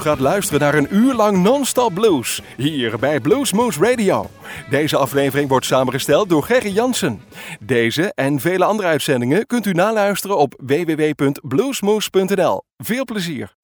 Gaat luisteren naar een uur lang non-stop blues. Hier bij Bluesmoose Radio. Deze aflevering wordt samengesteld door Gerry Jansen. Deze en vele andere uitzendingen kunt u naluisteren op www.bluesmoose.nl. Veel plezier.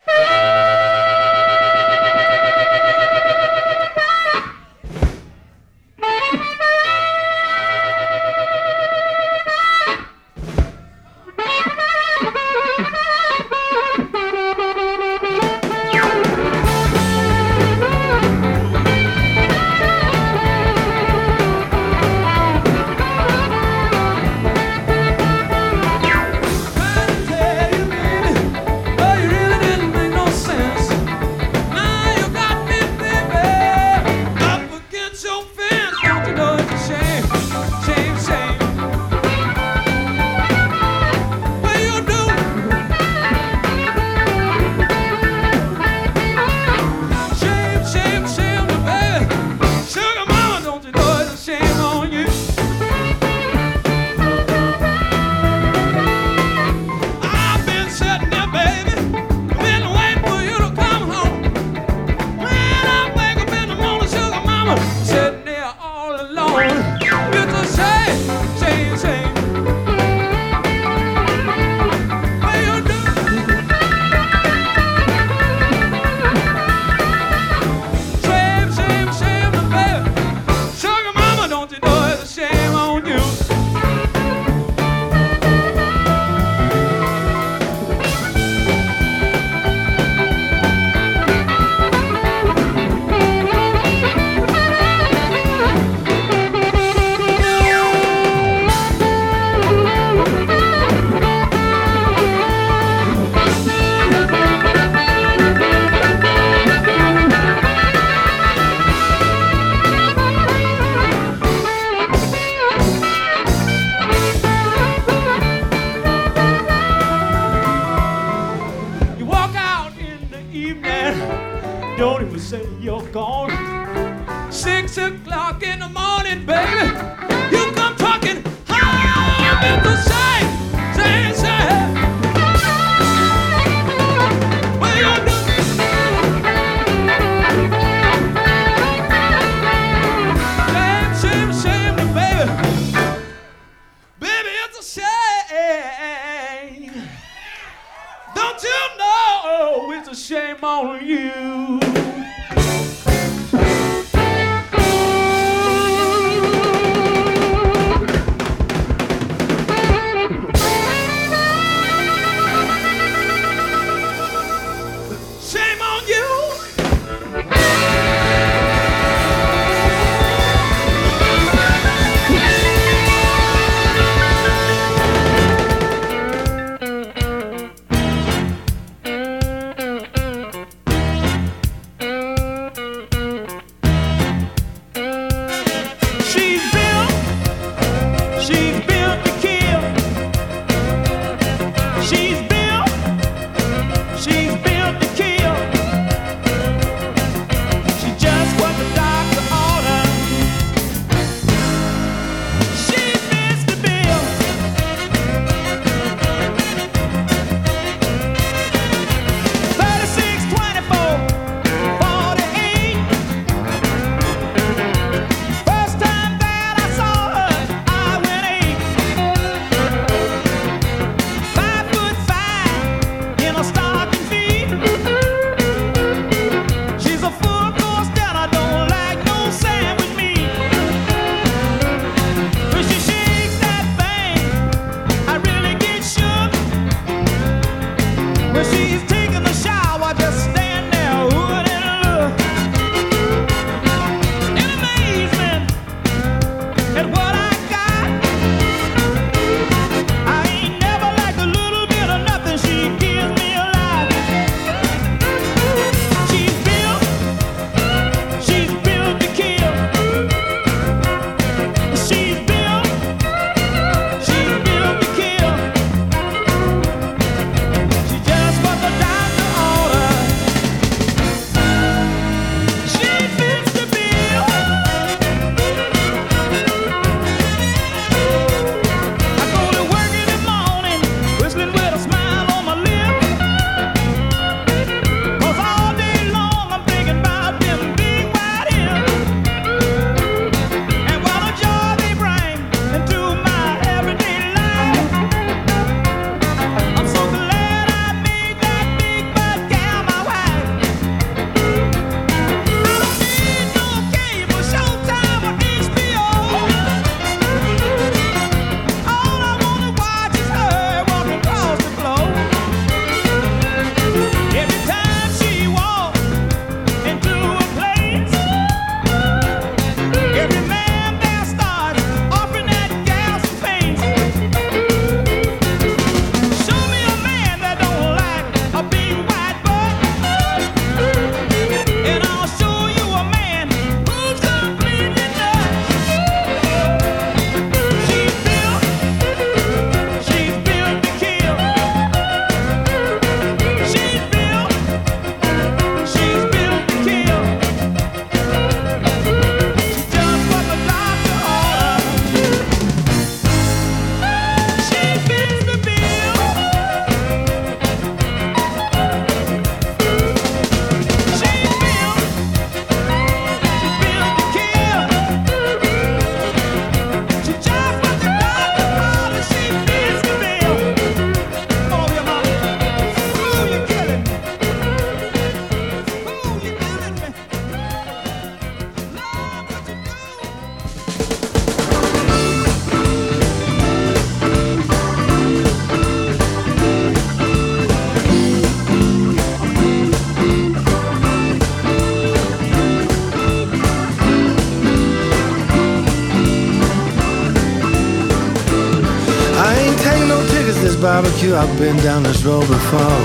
Barbecue, I've been down this road before.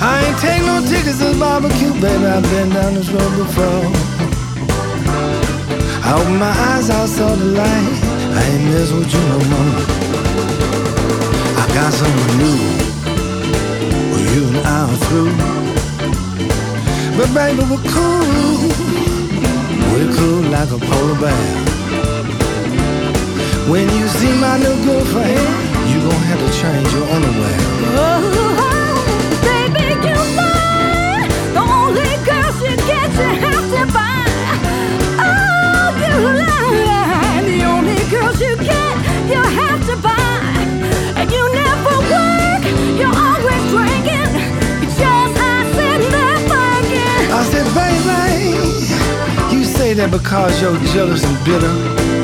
I ain't take no tickets to barbecue, baby, I've been down this road before. I opened my eyes, I saw the light. I ain't mess with you no more. I got something new. Well, you and I are through. But baby, we're cool. We're cool like a polar bear. When you see my new girlfriend, you gon' have to change your underwear. Oh, baby, you lie. The only girl she gets, you have to buy. Oh, you lie. The only girls you get, you have to buy. And you never work, you're always drinking. You just not sitting there thinking. I said, baby, you say that because you're jealous and bitter.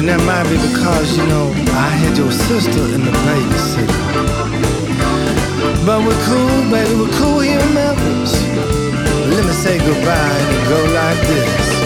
And that might be because, you know, I had your sister in the babysitter. But we're cool, baby, we're cool here in Memphis. Let me say goodbye and go like this.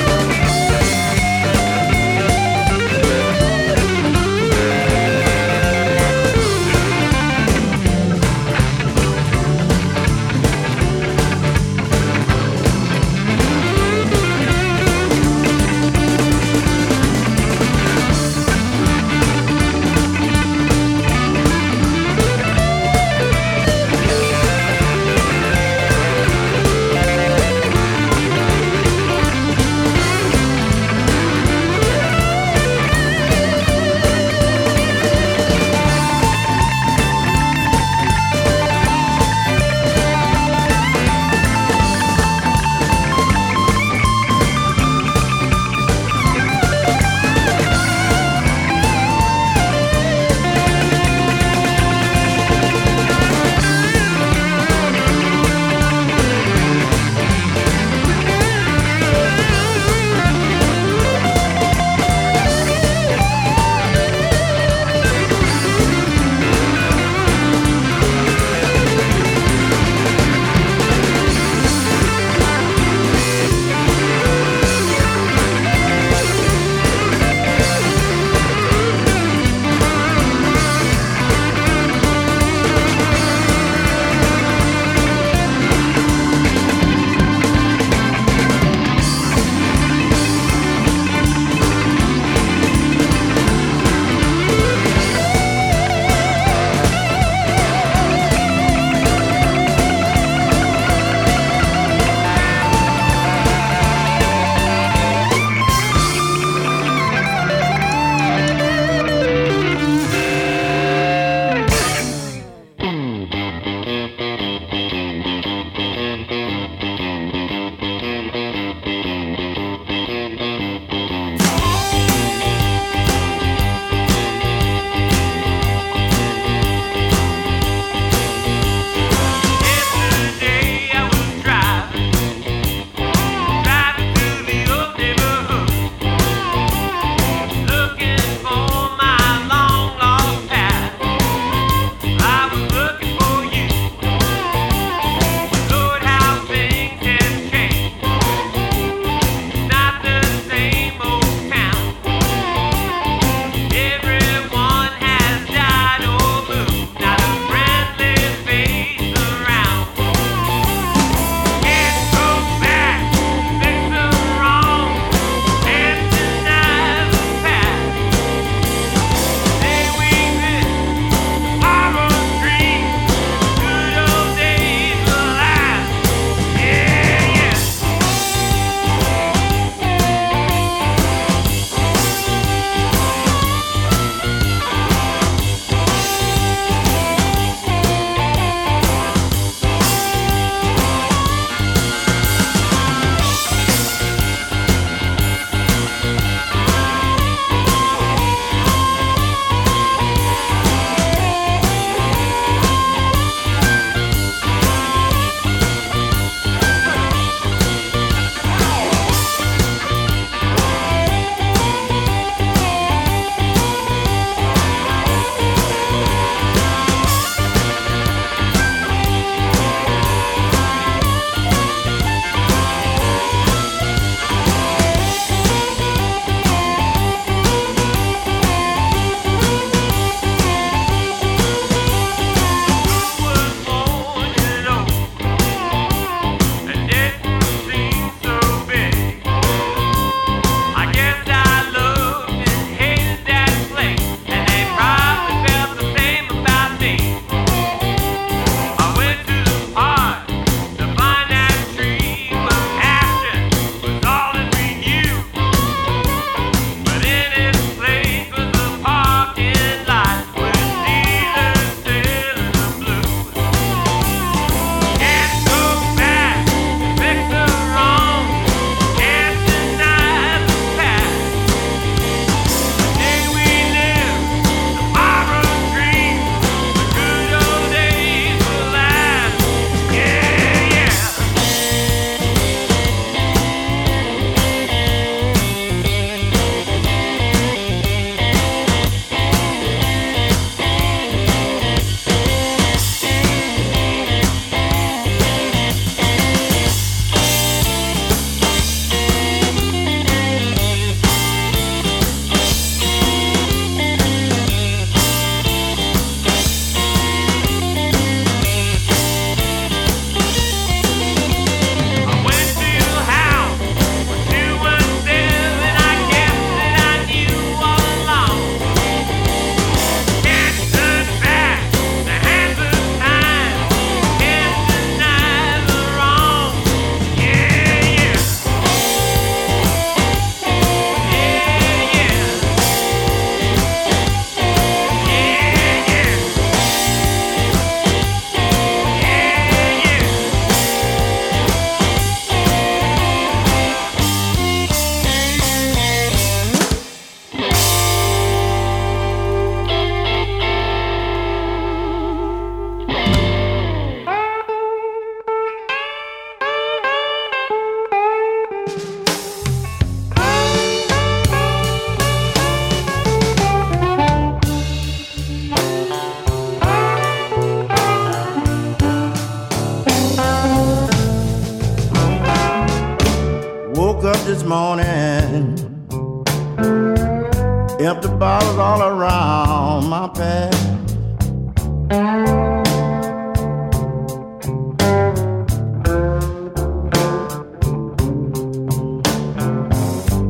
Bottles all around my path.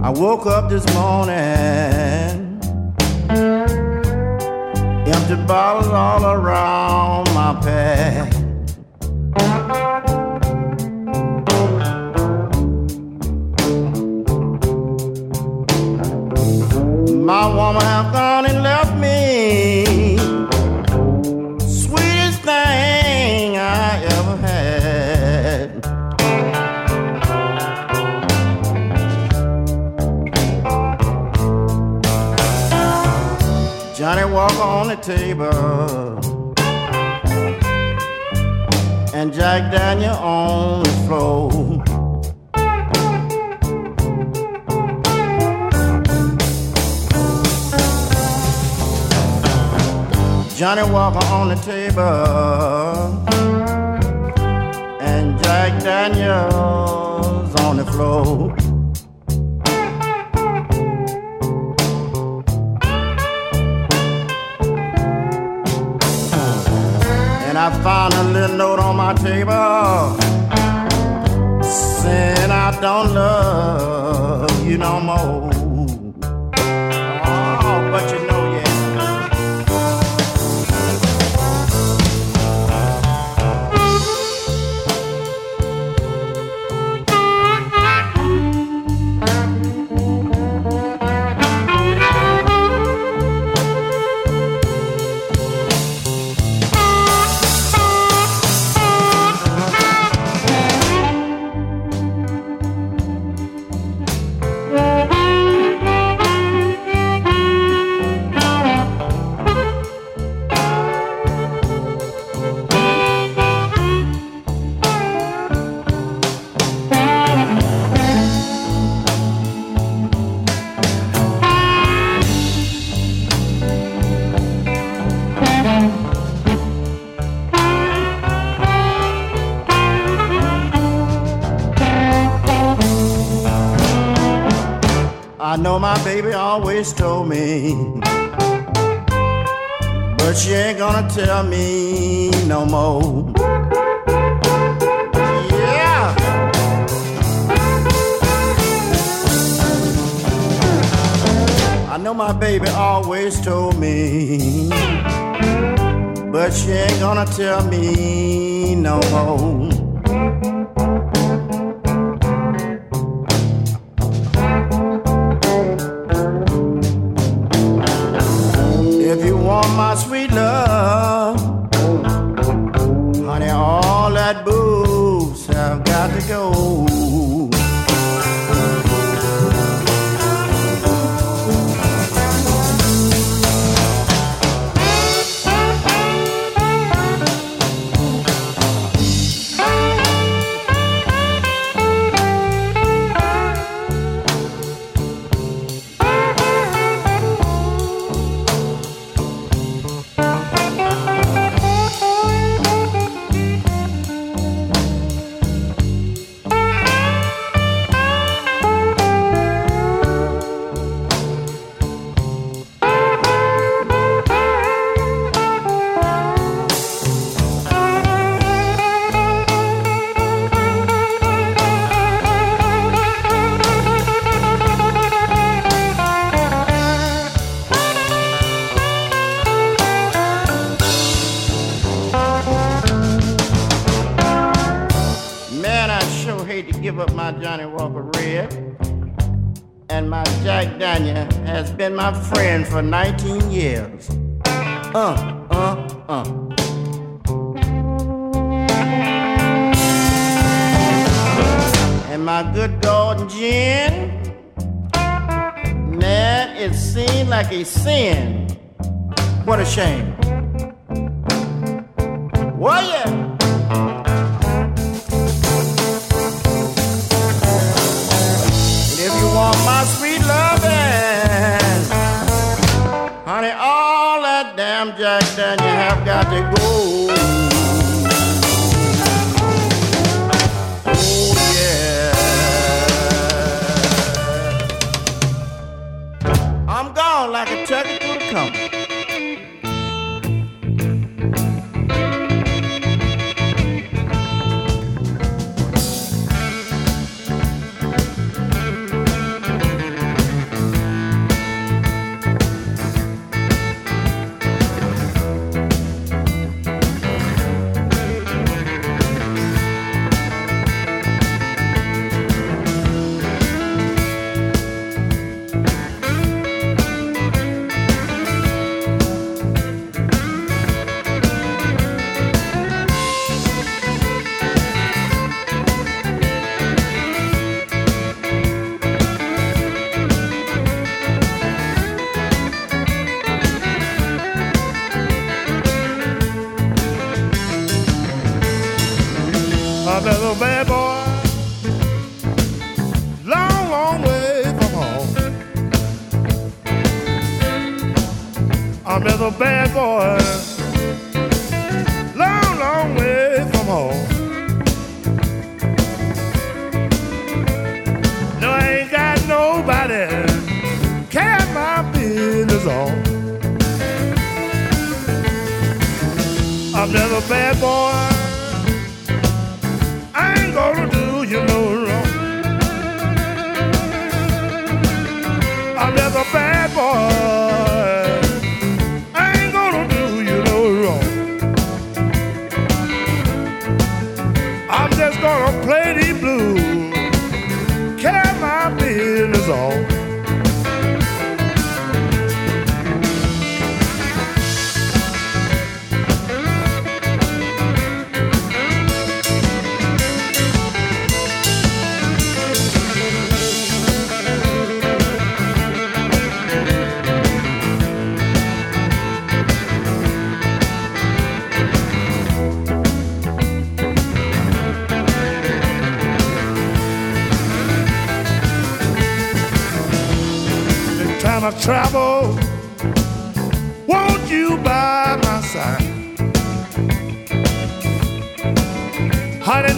I woke up this morning, empty bottles all around my path. My woman have gone and left me. Sweetest thing I ever had. Johnny walk on the table. And Jack Daniel on the floor. Johnny Walker on the table and Jack Daniels on the floor. And I found a little note on my table saying I don't love you no more. Always told me, but she ain't gonna tell me no more. Yeah. I know my baby always told me, but she ain't gonna tell me no more.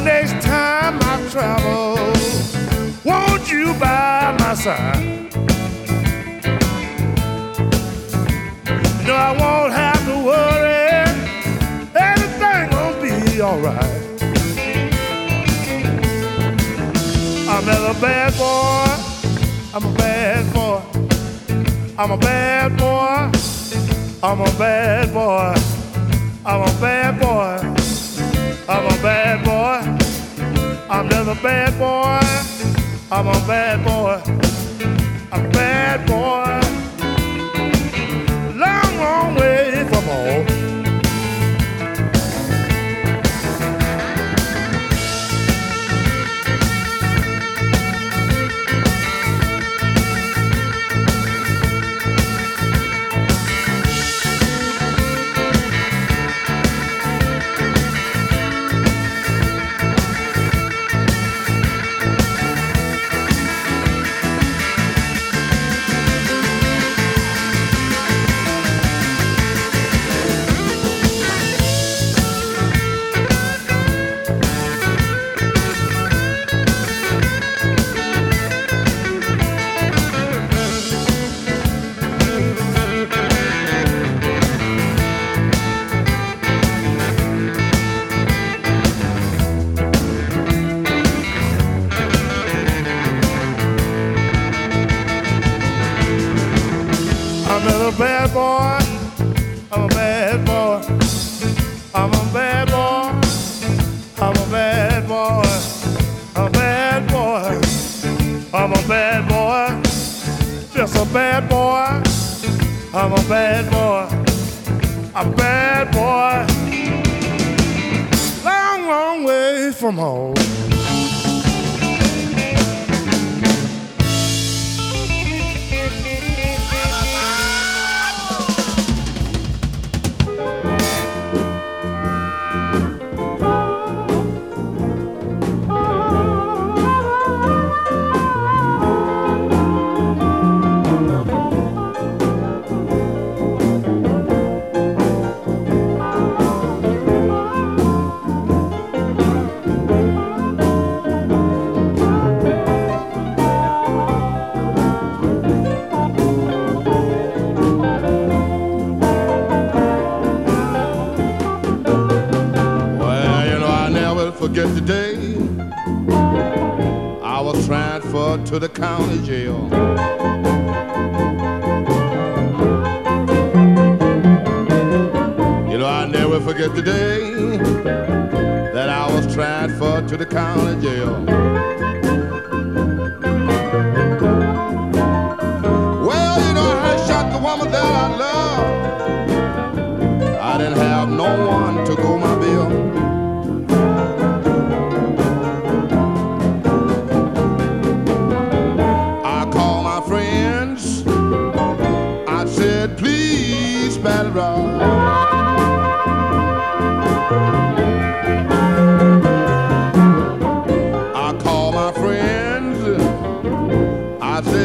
Next time I travel, won't you by my side? No, I won't have to worry, everything gonna be alright. I'm a bad boy, I'm a bad boy. I'm a bad boy. I'm a bad boy. I'm a bad boy. I'm a bad boy. I'm a bad boy. I'm a bad boy. A bad boy. Long, long way from home. a bad boy. I'm a bad boy. A bad boy. Long, long way from home.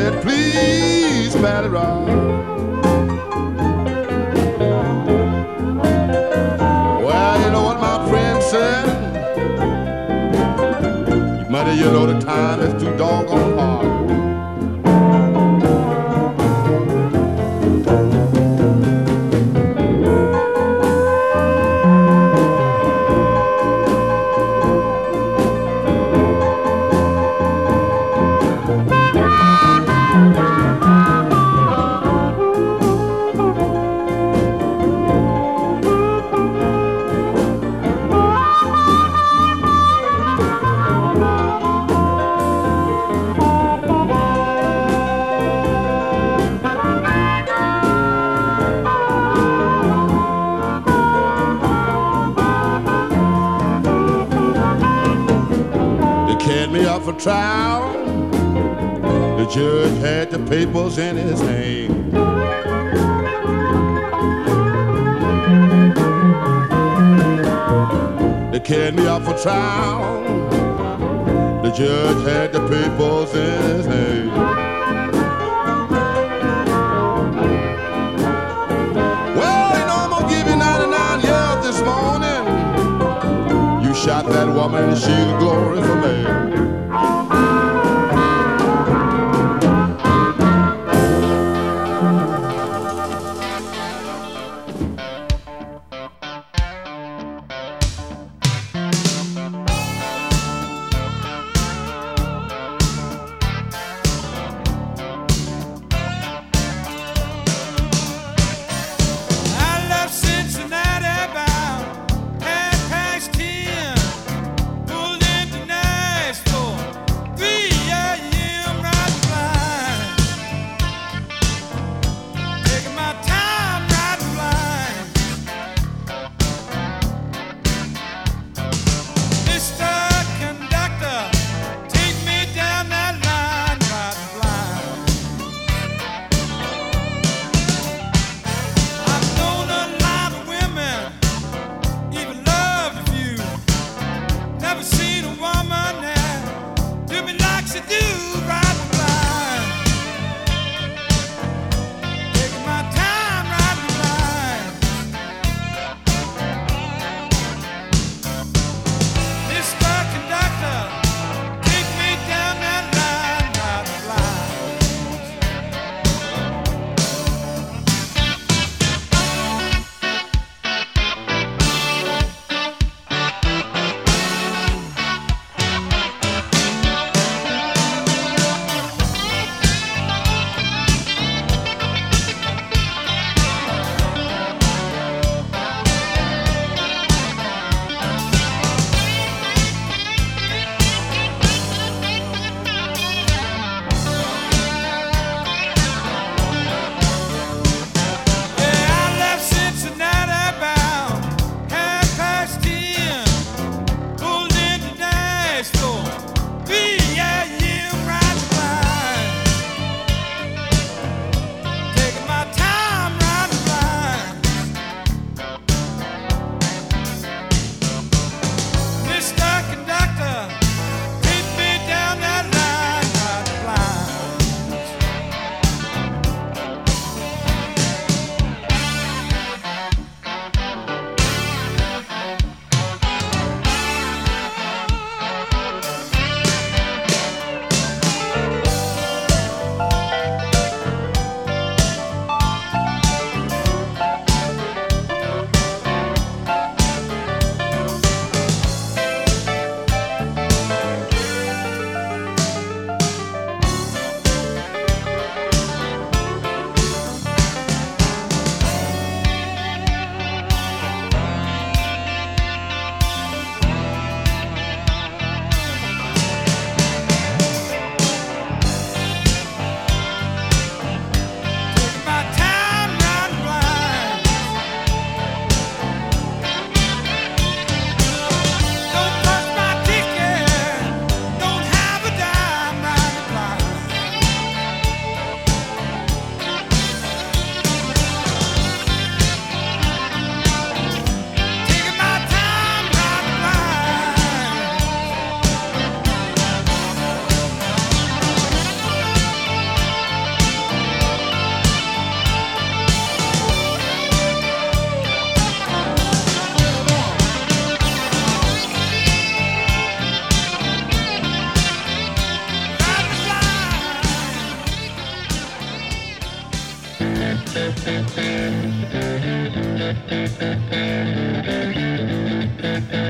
Said, please, Battle Rock. Well, you know what my friend said? Mother, you know the time is too doggone papers in his hand. They carried me up for trial. The judge had the papers in his hand. Well, you know, I'm gonna give you 99 years this morning. You shot that woman, she's glory for me.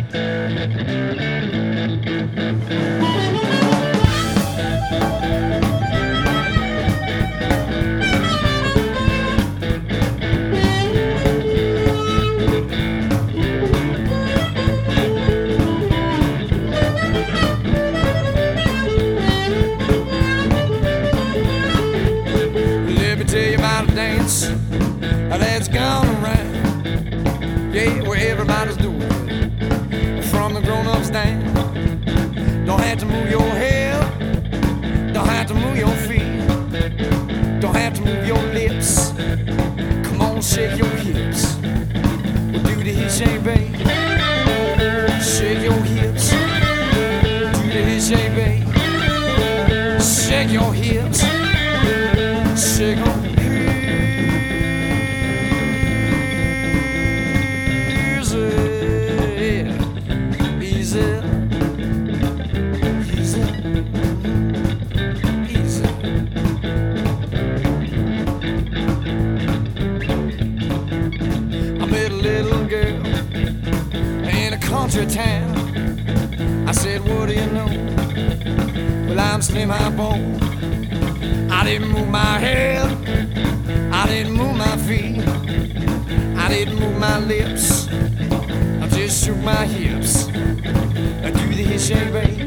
Thank you. shit you i slim my bone. I didn't move my head, I didn't move my feet, I didn't move my lips, I just shook my hips. I do the hitch and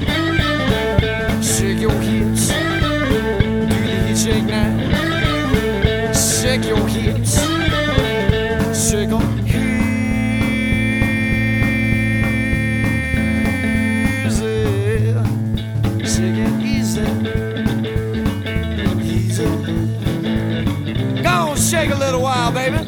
now, baby.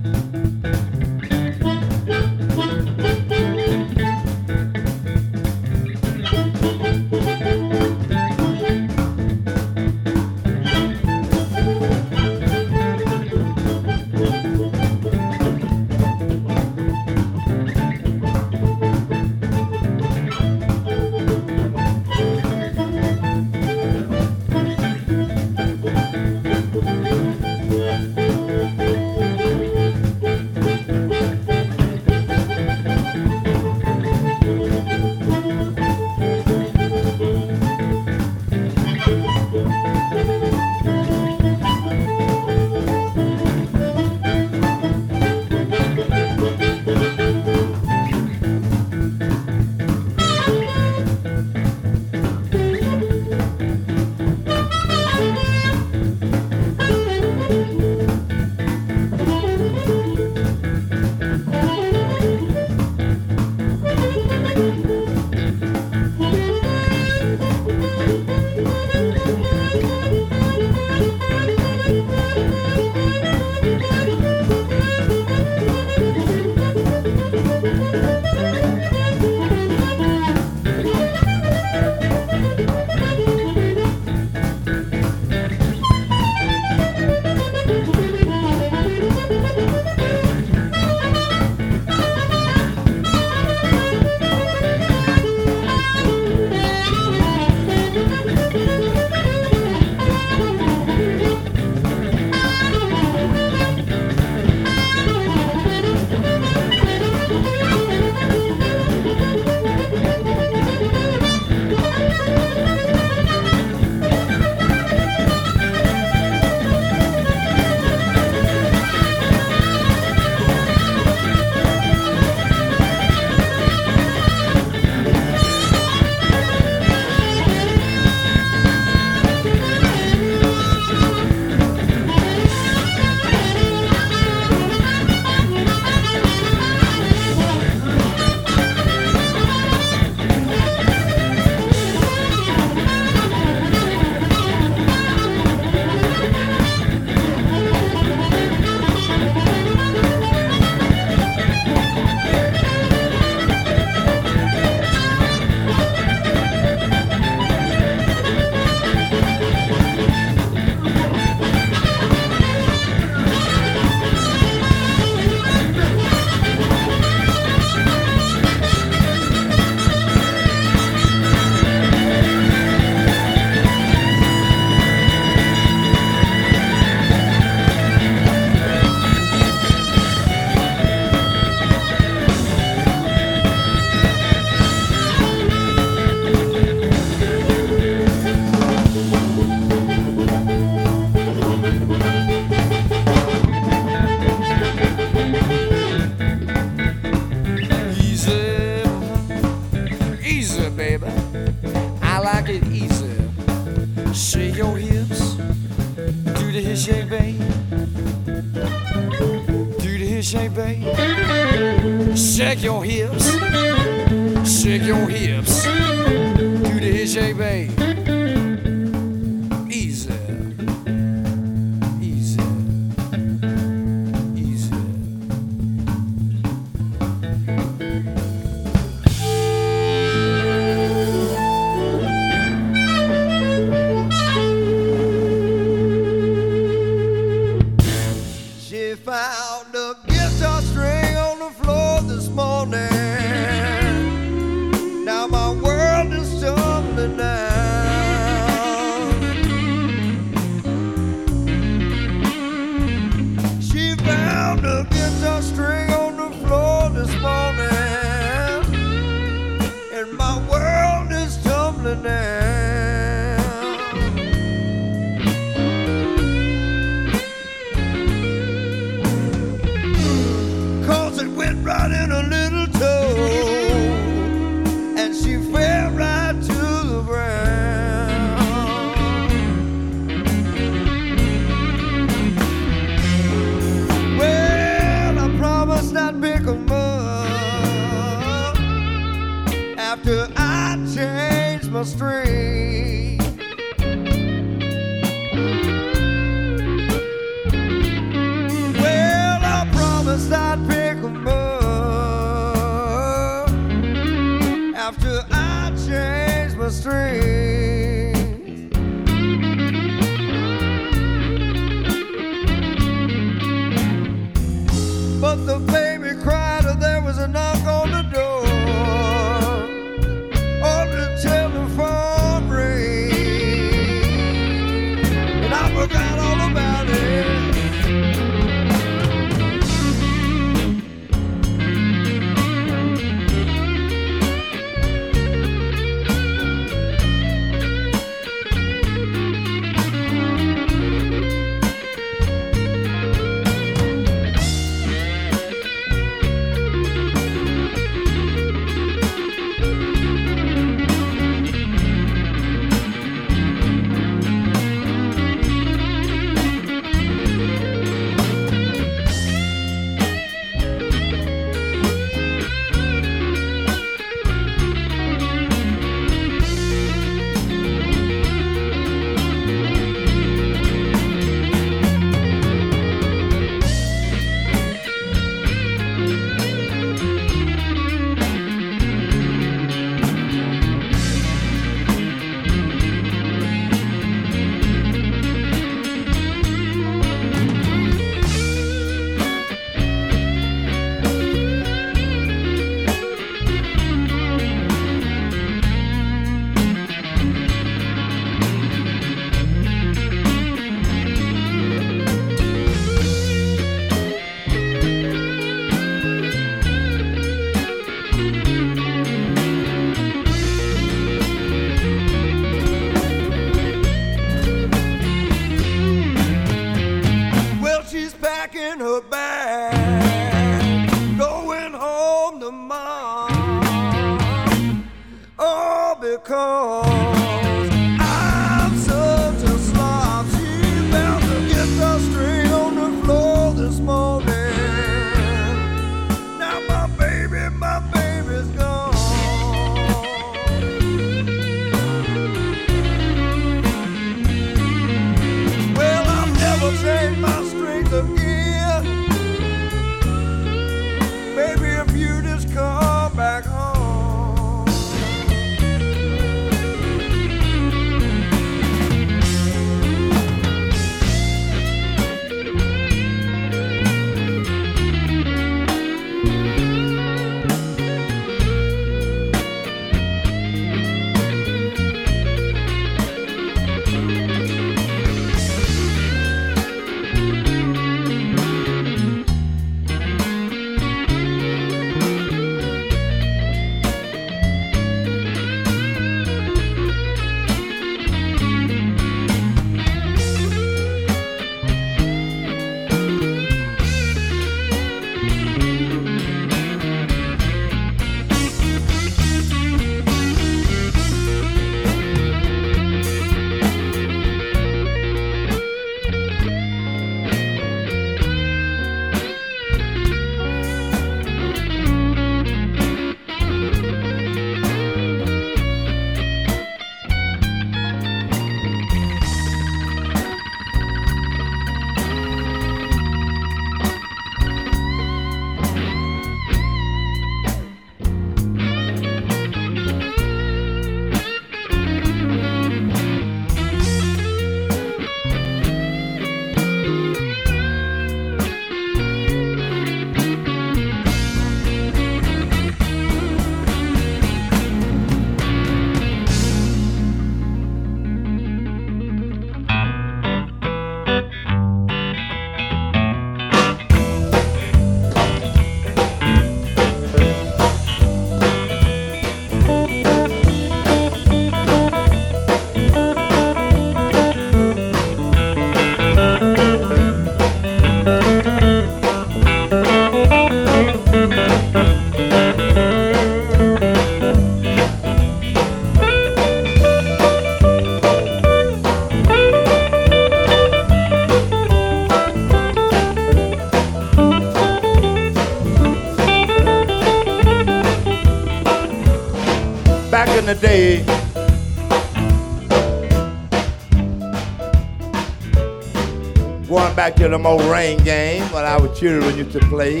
The old rain game when our children used to play,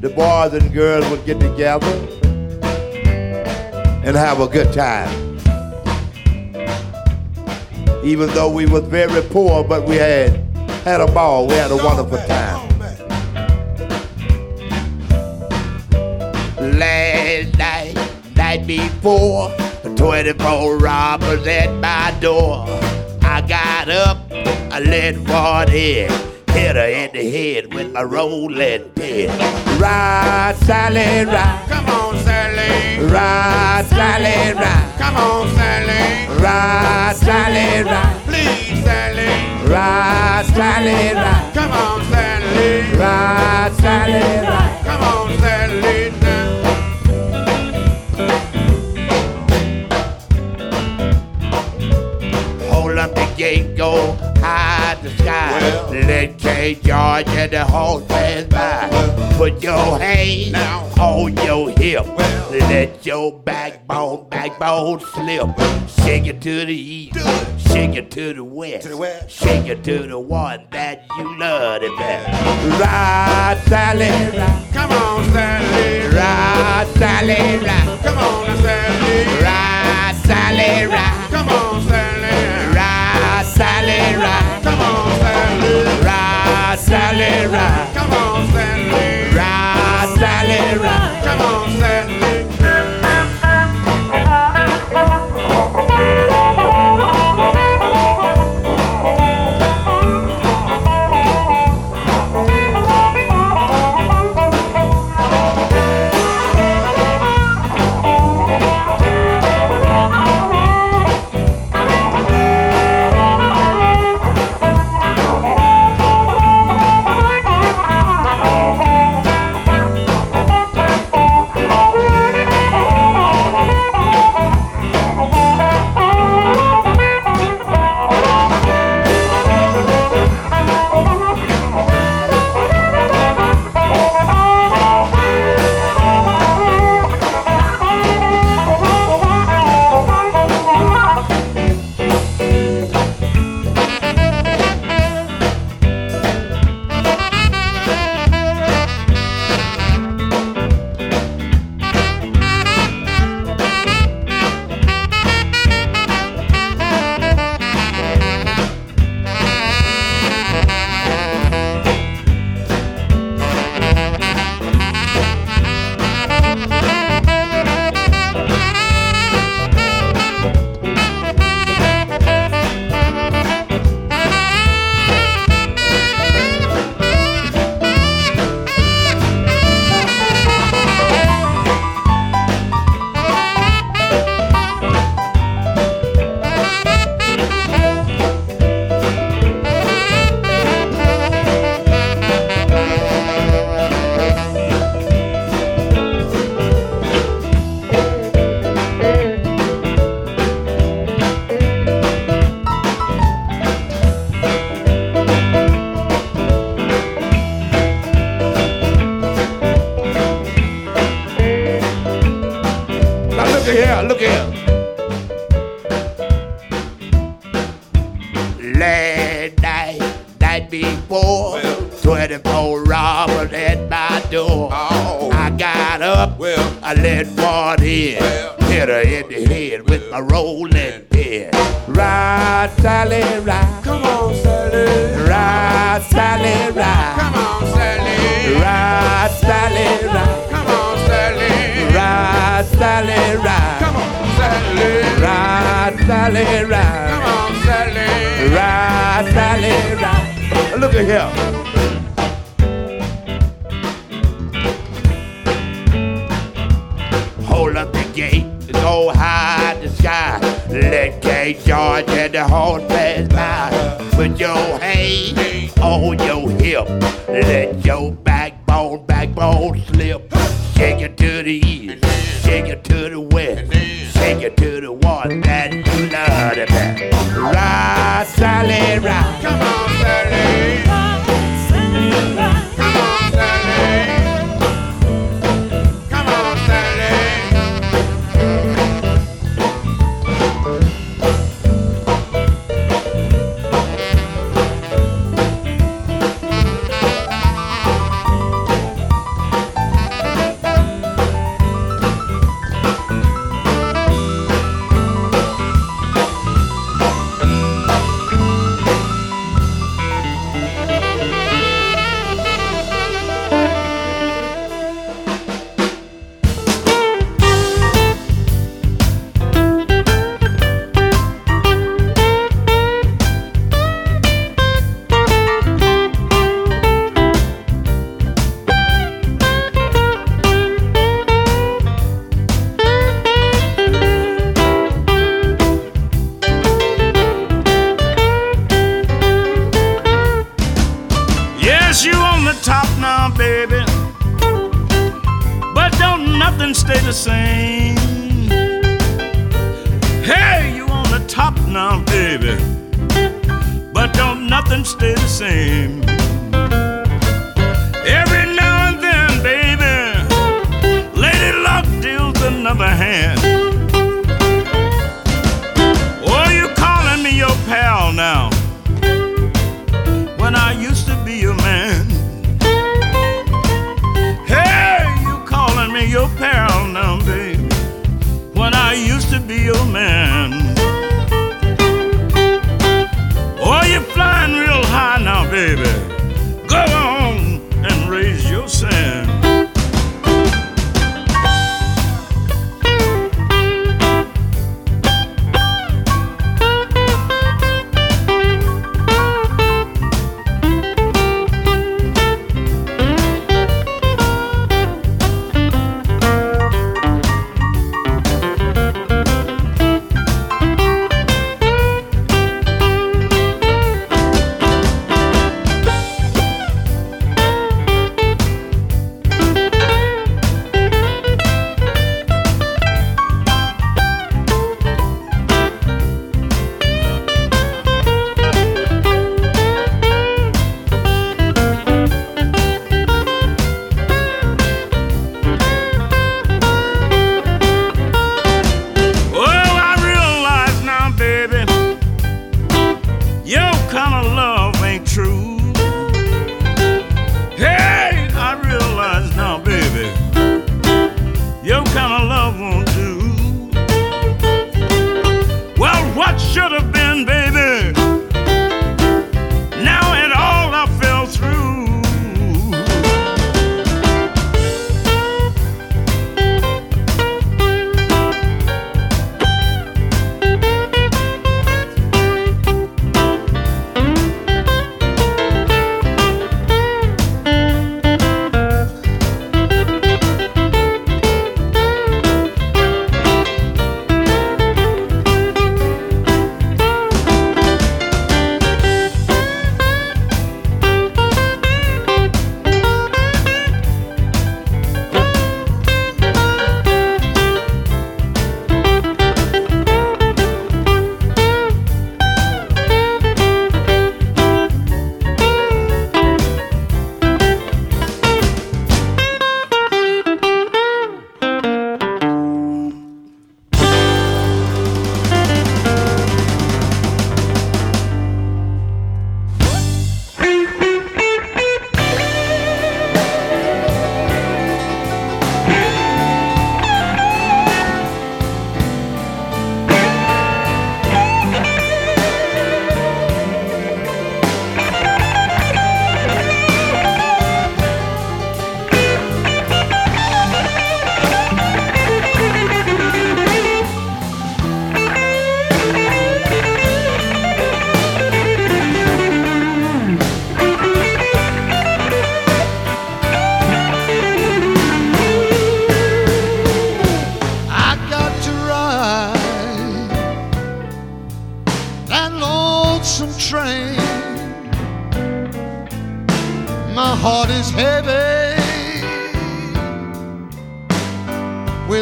the boys and girls would get together and have a good time. Even though we was very poor, but we had had a ball. We had a wonderful time. Last night, night before, 24 robbers at my door. I got up, I let one in, hit her in the head with my rolling pin. Ride, Sally, ride. Come on, Sally. Ride, Sally, ride. Come on, Sally. Ride, Sally, ride. Please, Sally. Ride, Sally, ride. Come on, Sally. Ride, Sally, ride. Come on, Sally. Now. Hold up the gate, go the sky. Let K George and the horse pass by. Put your hands on your hip. Let your backbone, backbone slip. Shake it to the east, shake it to the west, shake it to the one that you love the best. Ride, Sally, ride. Come on, Sally. Ride, Sally, ride. Come on, Sally. Ride, Sally, ride. Come on, Sally. Ride, Sally, ride. Sally. Ride. Come on, Sally. Ride, Sally, ride. Come on, Sally. Sally, ride. Come on, Sally. Ride, Sally, ride. Come on, Sally. Ride, Sally, ride. Look at here. Hold up the gate, go high the sky. Let K George and the horse pass by. Put your hand on your hip. Let your backbone, backbone slip. Shake it to the east, shake it to the west, shake it to the one that you love the best. Ride, Sally, ride. Come on, top now, baby. But don't nothing stay the same. Every now and then, baby, Lady Luck deals another hand. Oh, you calling me your pal now? When I used to be your man. Hey, you calling me your pal now, baby? When I used to be your man.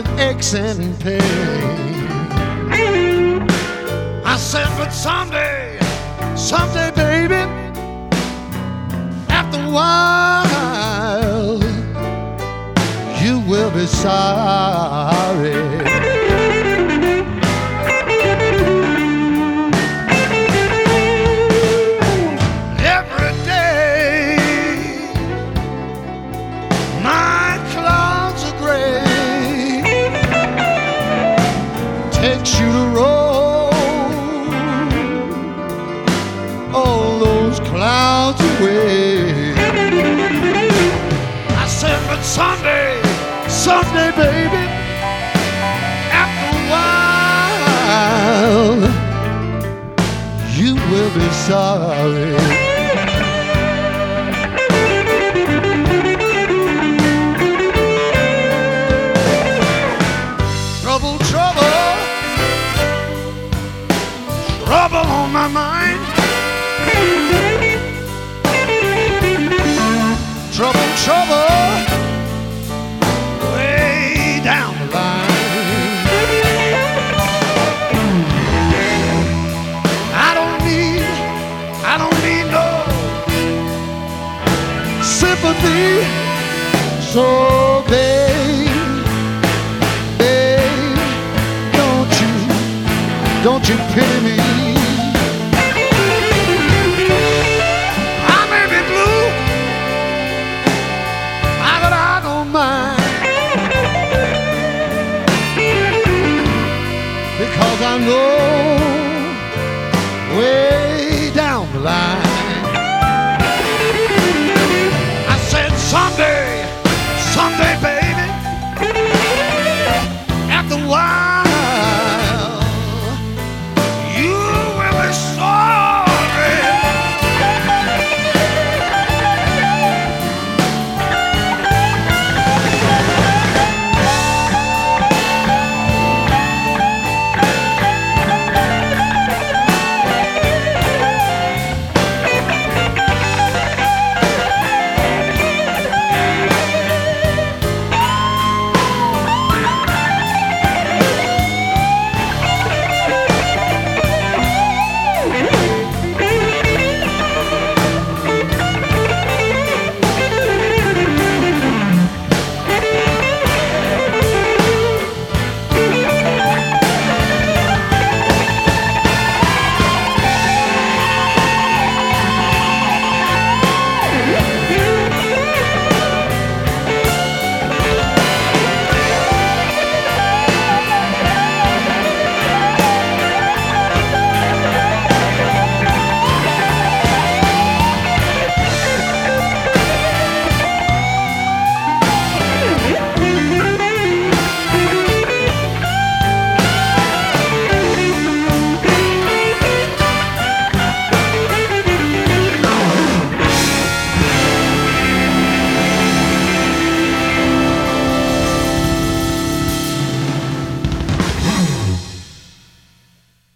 With aches and pain. I said, but someday, someday, baby, after a while, you will be sorry. You will So, babe, babe, don't you, don't you pity me? I may be blue, I, but I don't mind because I know way down the line. live.